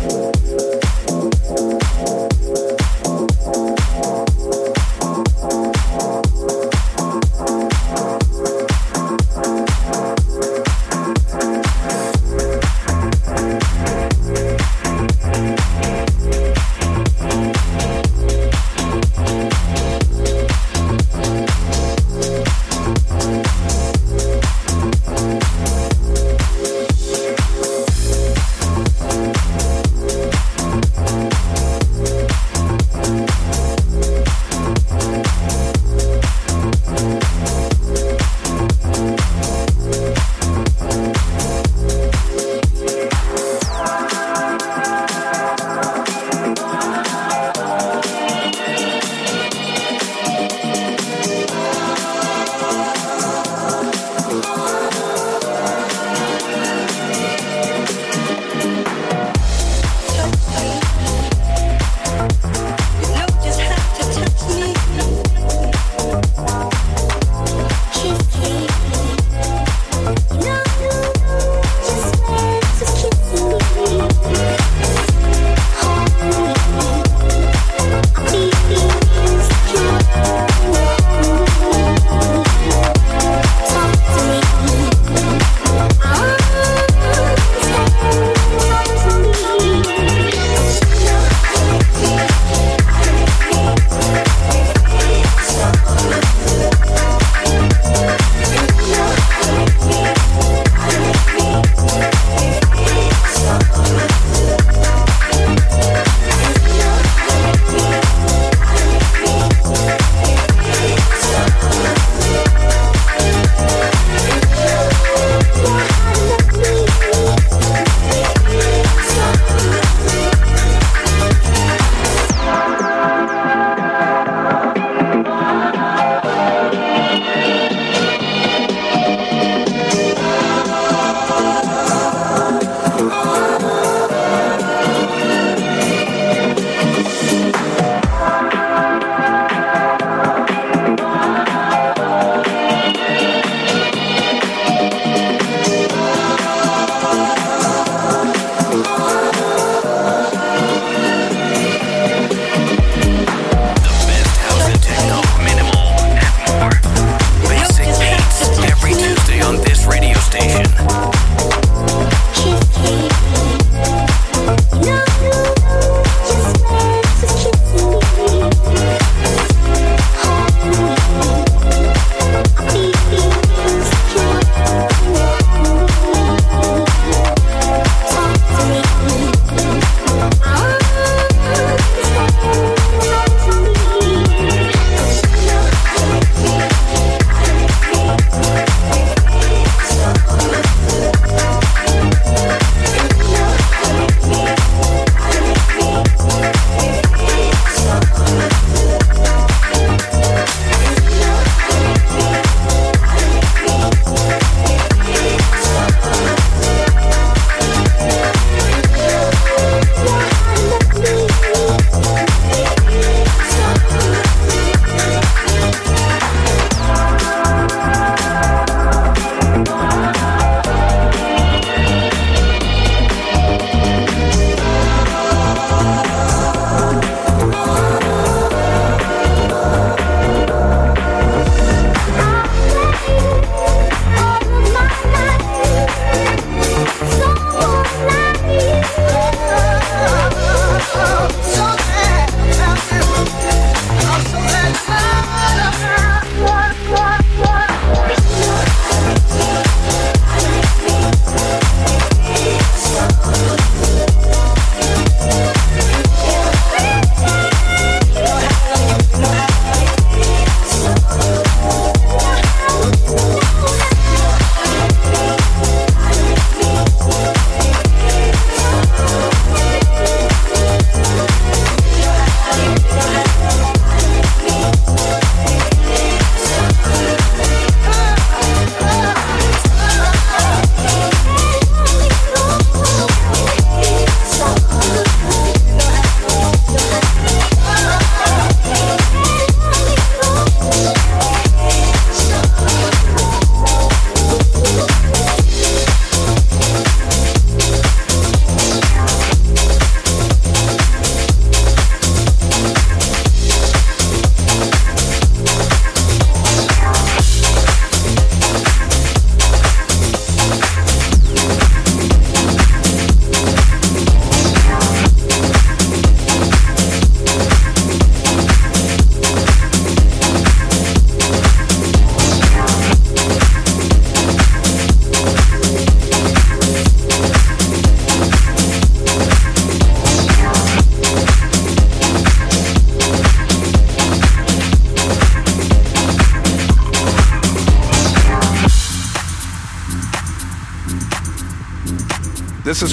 Bye.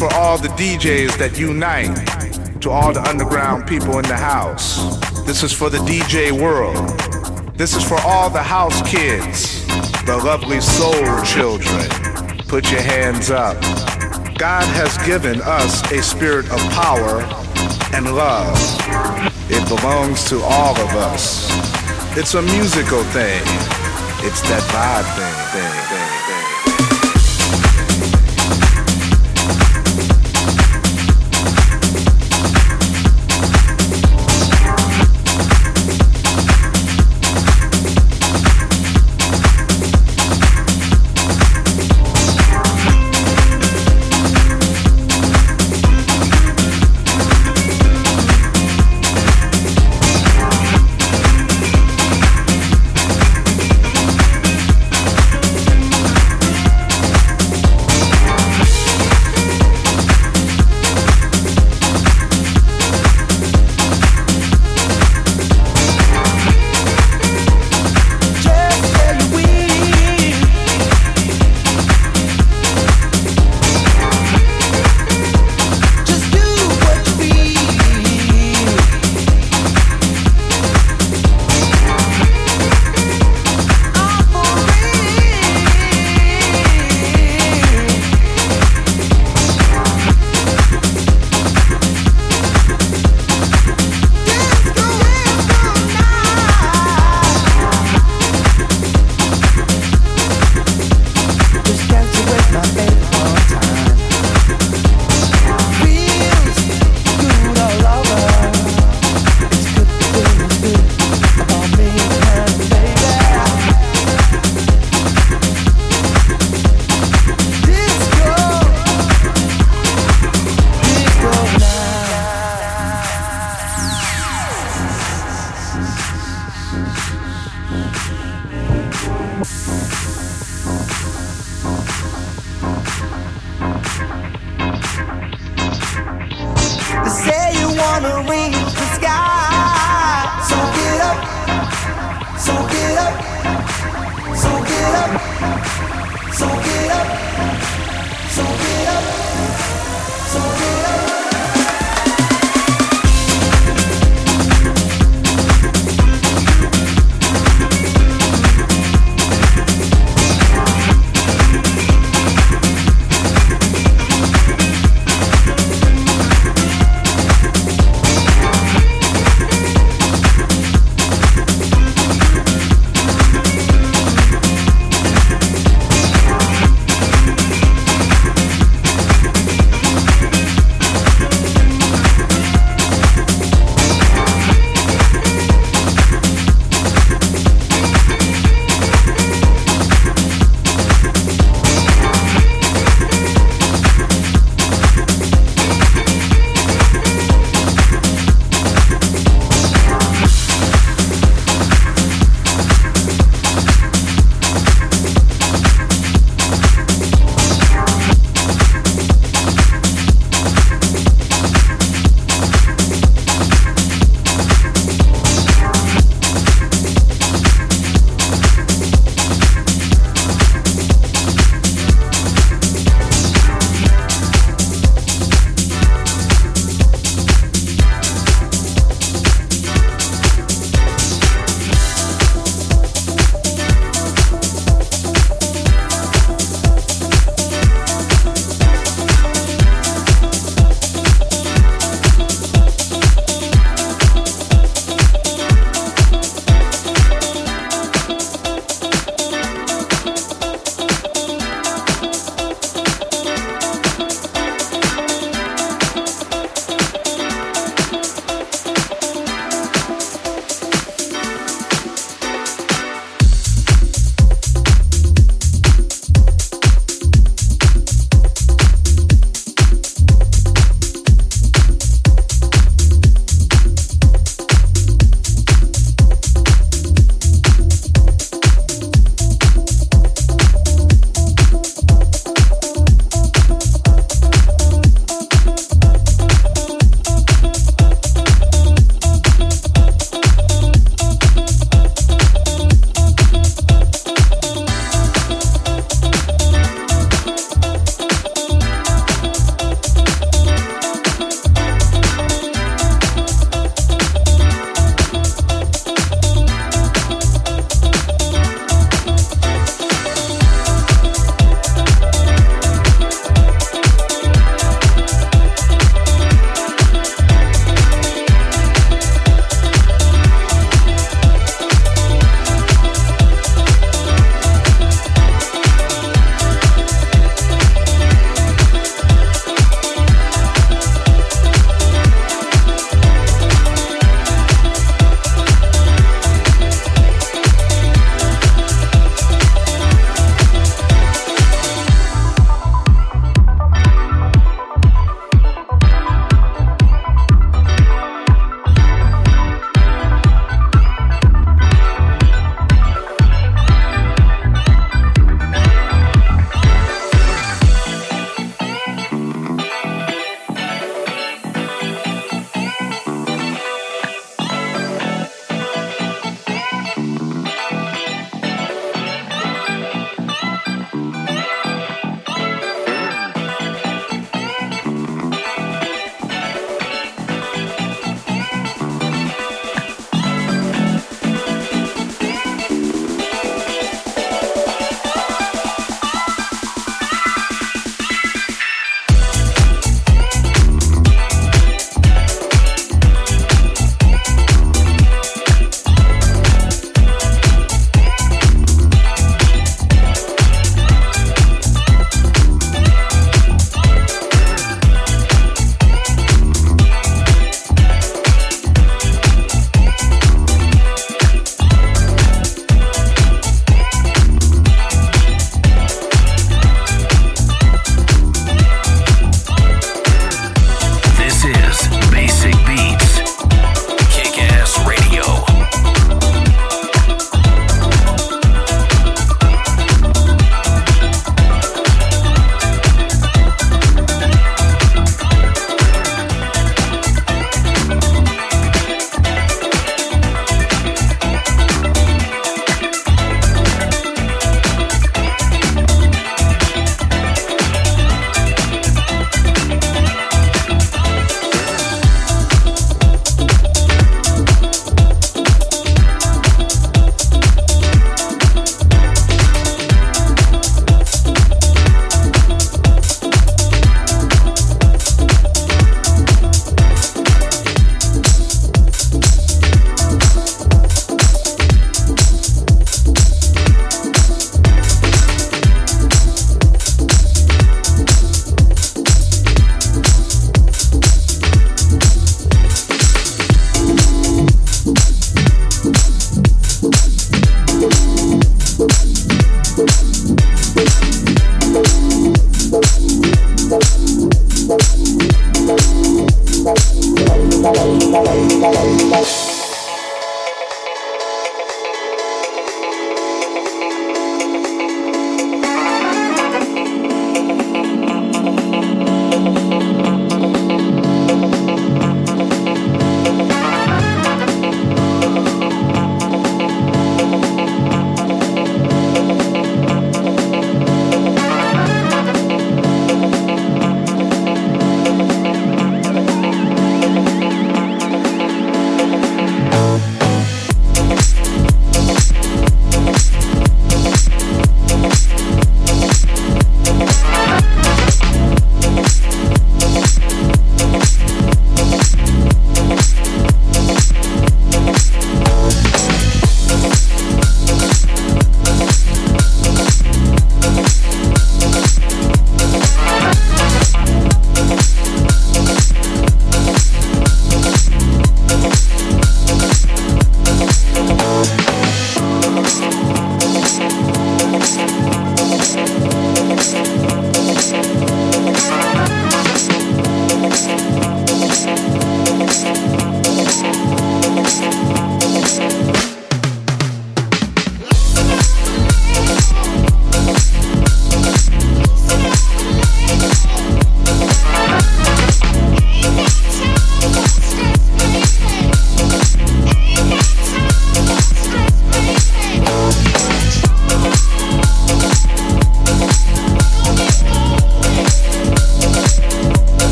For all the DJs that unite, to all the underground people in the house. This is for the DJ world. This is for all the house kids, the lovely soul children. Put your hands up. God has given us a spirit of power and love. It belongs to all of us. It's a musical thing. It's that vibe thing, thing, thing. weer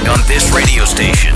on this radio station.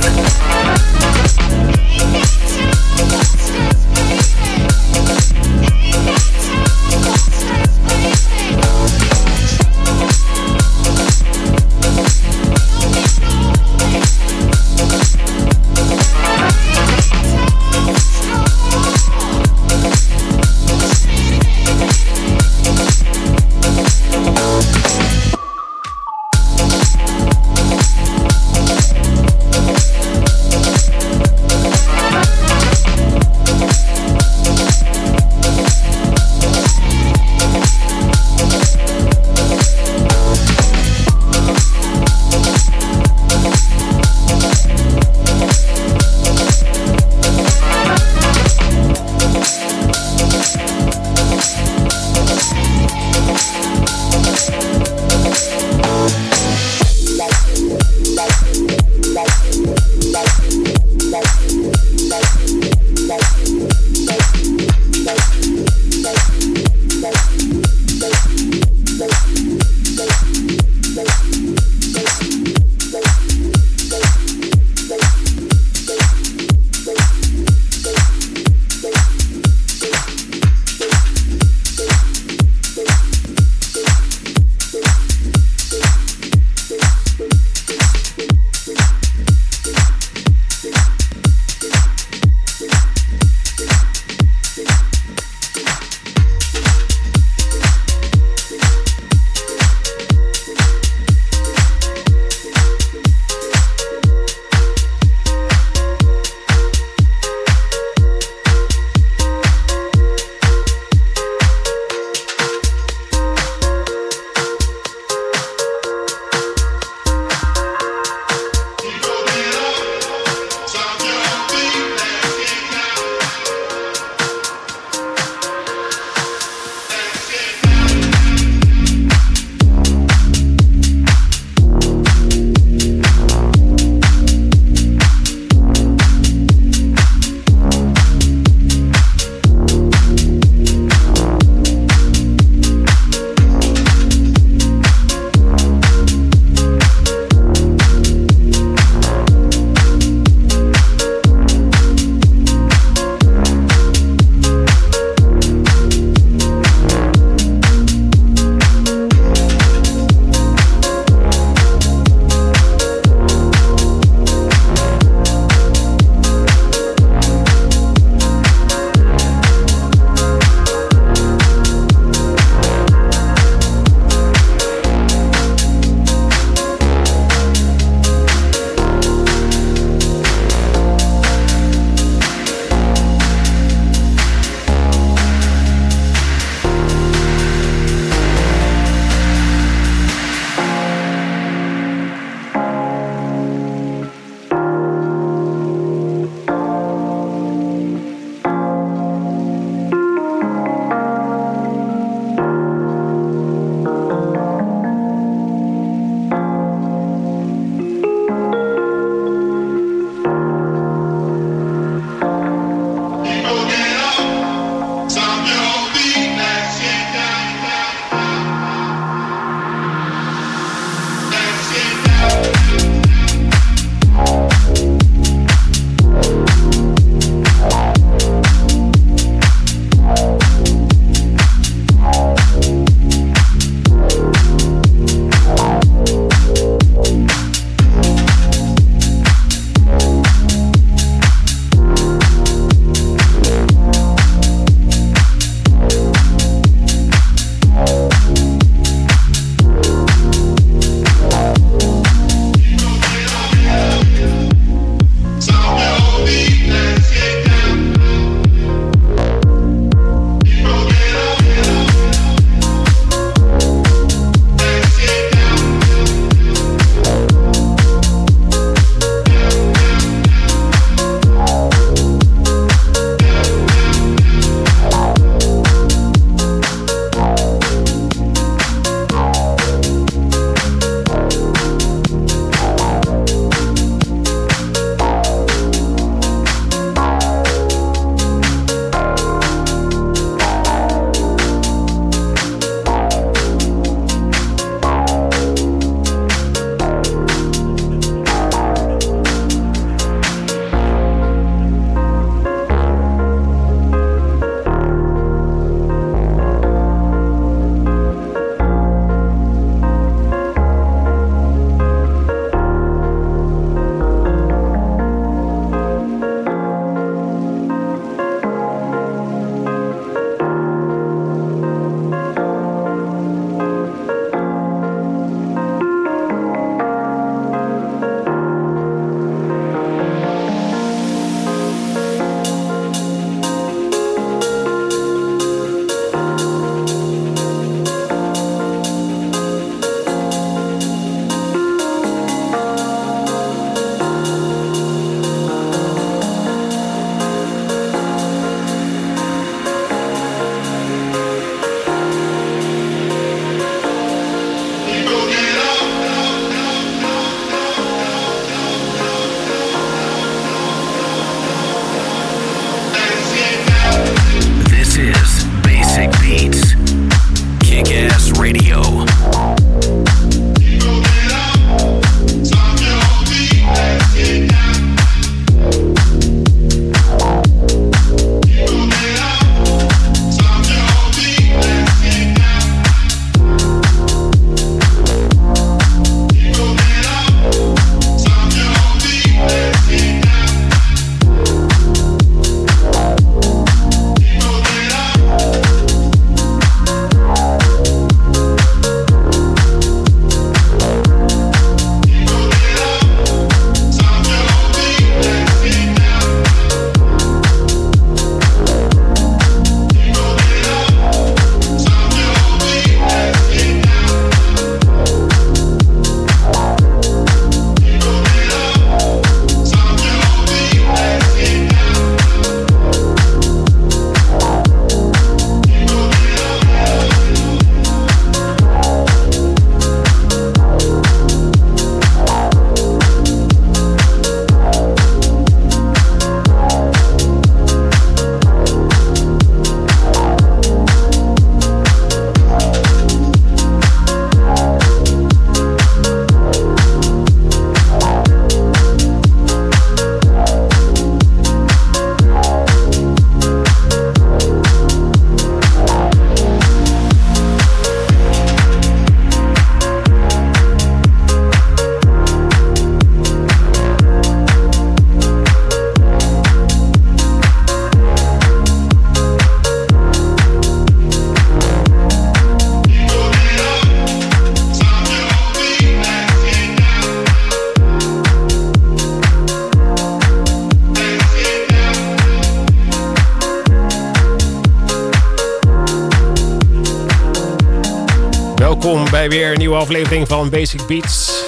Aflevering van Basic Beats.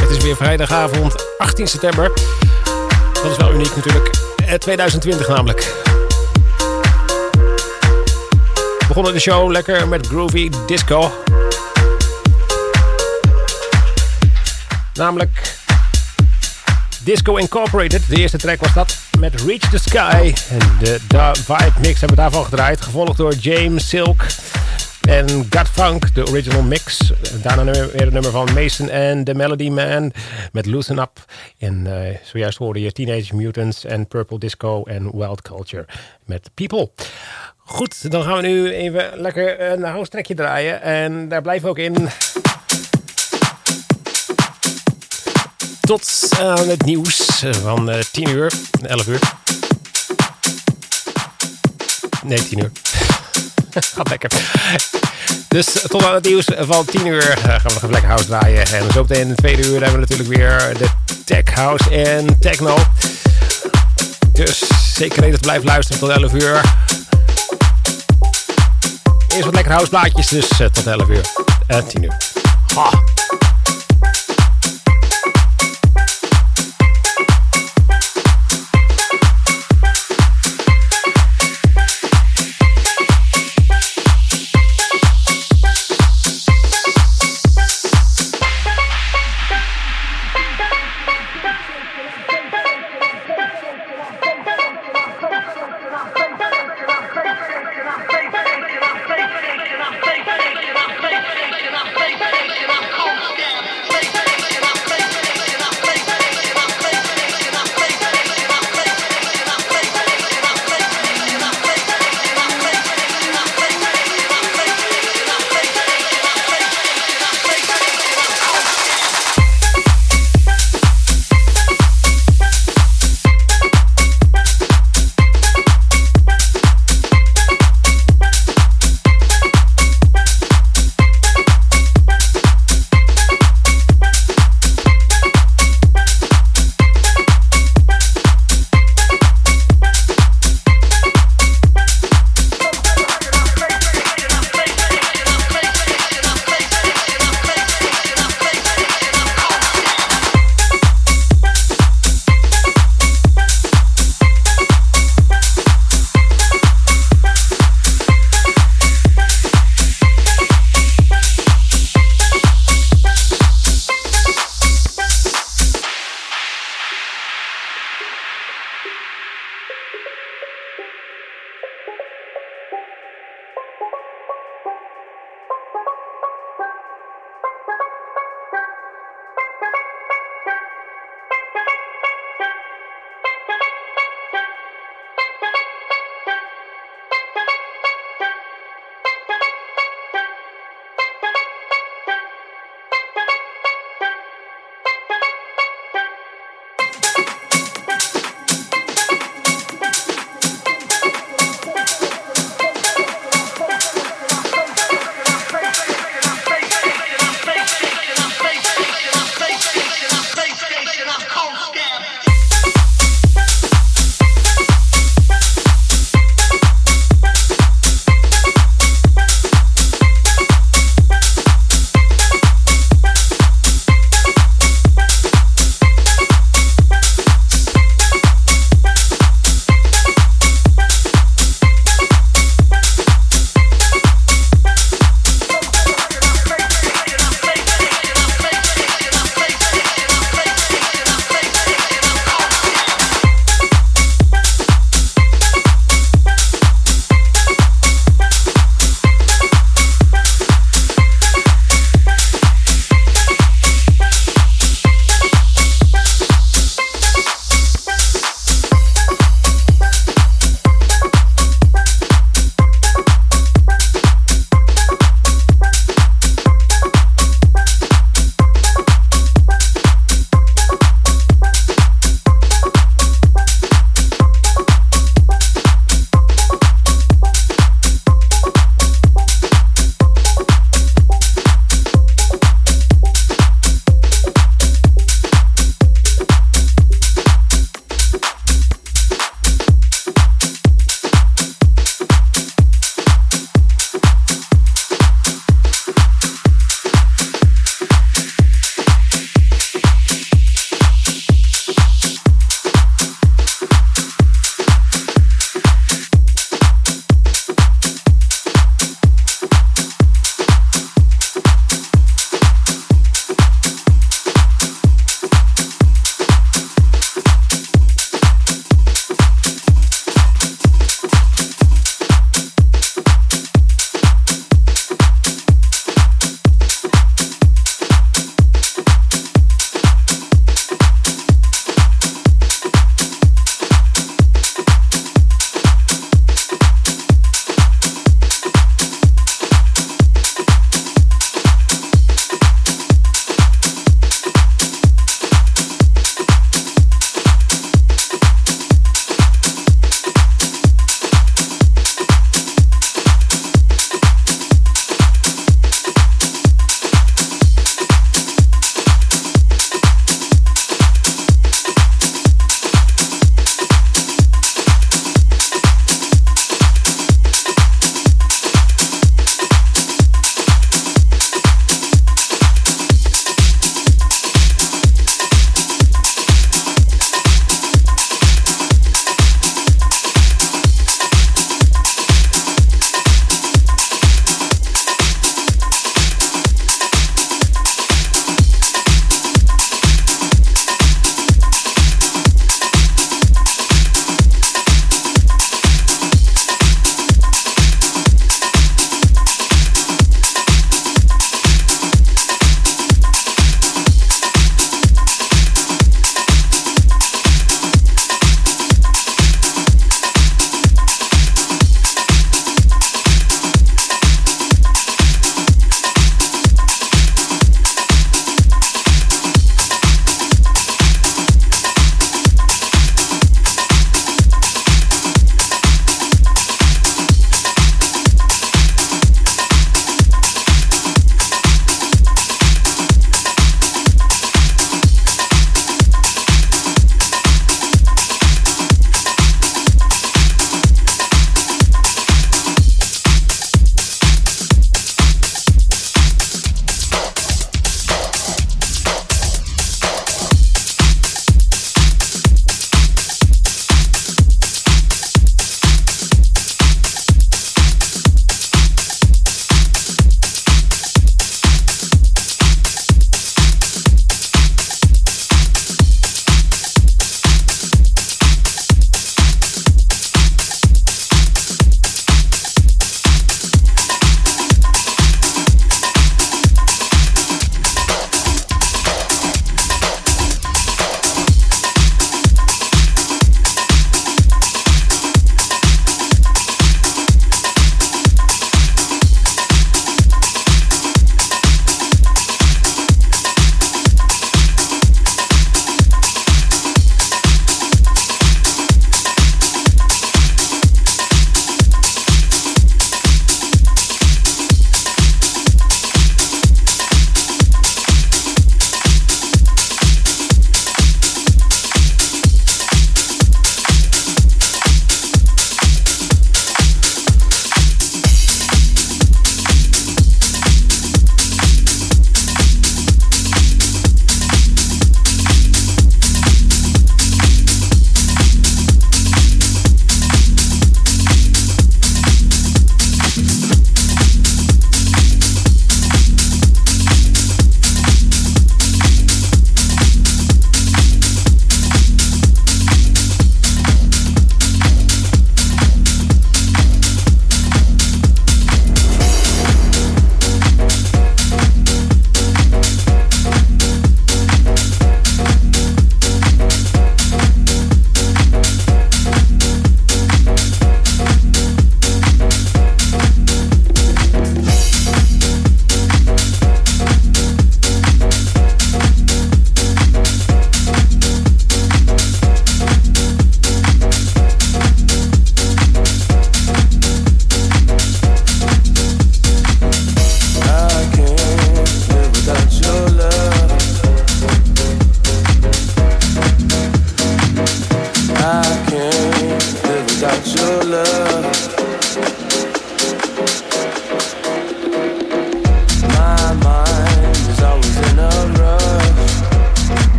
Het is weer vrijdagavond 18 september. Dat is wel uniek natuurlijk. 2020 eh, namelijk. We begonnen de show lekker met groovy disco. Namelijk Disco Incorporated. De eerste track was dat met Reach the Sky. En de, de Vibe Mix hebben we daarvan gedraaid. Gevolgd door James Silk. En Gut Funk, de original mix. Daarna weer het nummer van Mason en The Melody Man met Loosen Up. En uh, zojuist hoorde je Teenage Mutants en Purple Disco en Wild Culture met People. Goed, dan gaan we nu even lekker een house trackje draaien. En daar blijven we ook in. Tot aan het nieuws van 10 eh, uur, 11 uur. Nee, 10 uur. Gaat lekker. Dus tot aan het nieuws van 10 uur eh, gaan we nog lekker house draaien. En zo meteen in de tweede uur hebben we natuurlijk weer de tech house en techno. Dus zeker te blijven luisteren tot 11 uur. Eerst wat lekker house plaatjes, dus uh, tot 11 uur. En 10 uur. Ha.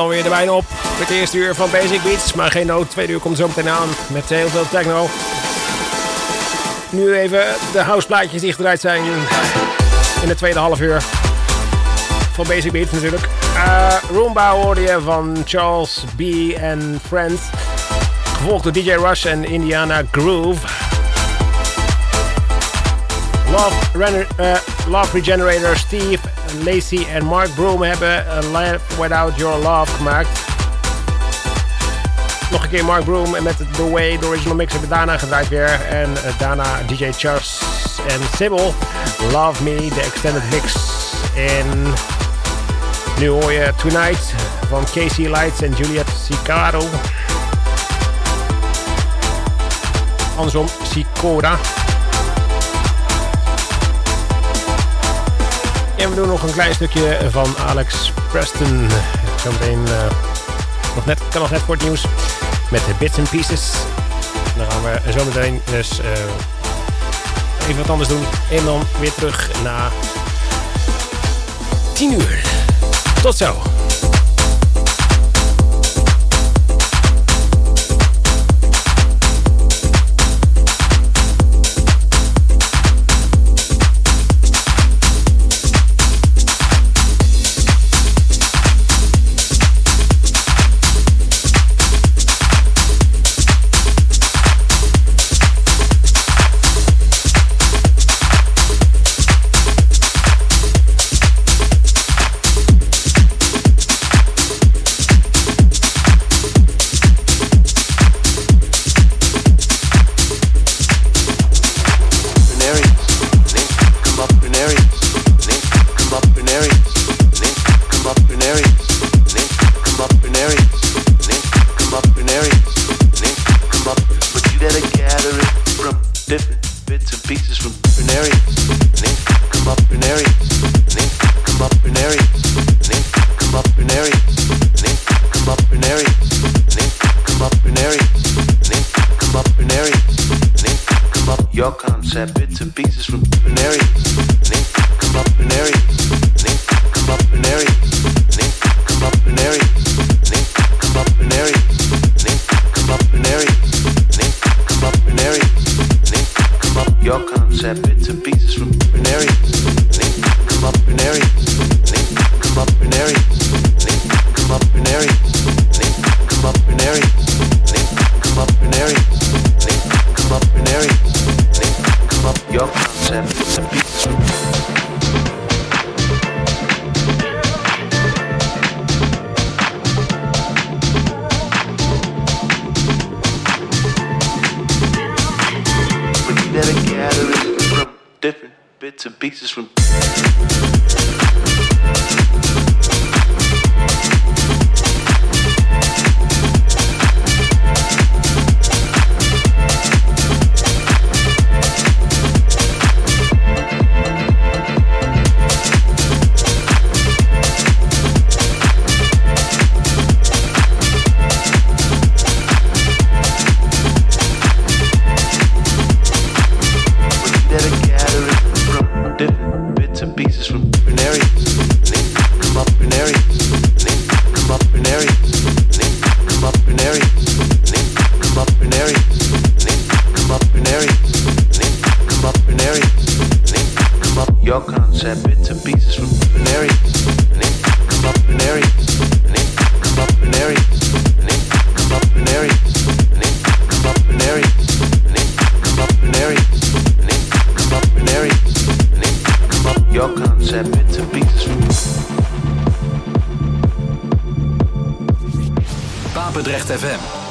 Dan zit het alweer er bijna op. Het eerste uur van Basic Beats. Maar geen nood, tweede uur komt zo meteen aan met heel veel techno. Nu even de houseplaatjes die gedraaid zijn in de tweede half uur. Van Basic Beats natuurlijk. Uh, Roomba hoorde je van Charles B. en Friends. Gevolgd door DJ Rush en Indiana Groove. Love, uh, Love Regenerator Steve, Lacey en Mark Broom hebben Live Without Your Love gemaakt. Nog een keer Mark Broom met The Way, de original mix hebben daarna gedraaid weer. En uh, daarna DJ Charles en Sybil, Love Me, de extended mix. En nu hoor je Tonight van Casey Lights en Juliet Sicaro. Andersom, Sicora. En we doen nog een klein stukje van Alex Preston. Zometeen uh, nog net, kan nog net het nieuws. Met de Bits and Pieces. Dan gaan we zometeen dus uh, even wat anders doen. En dan weer terug na 10 uur. Tot zo.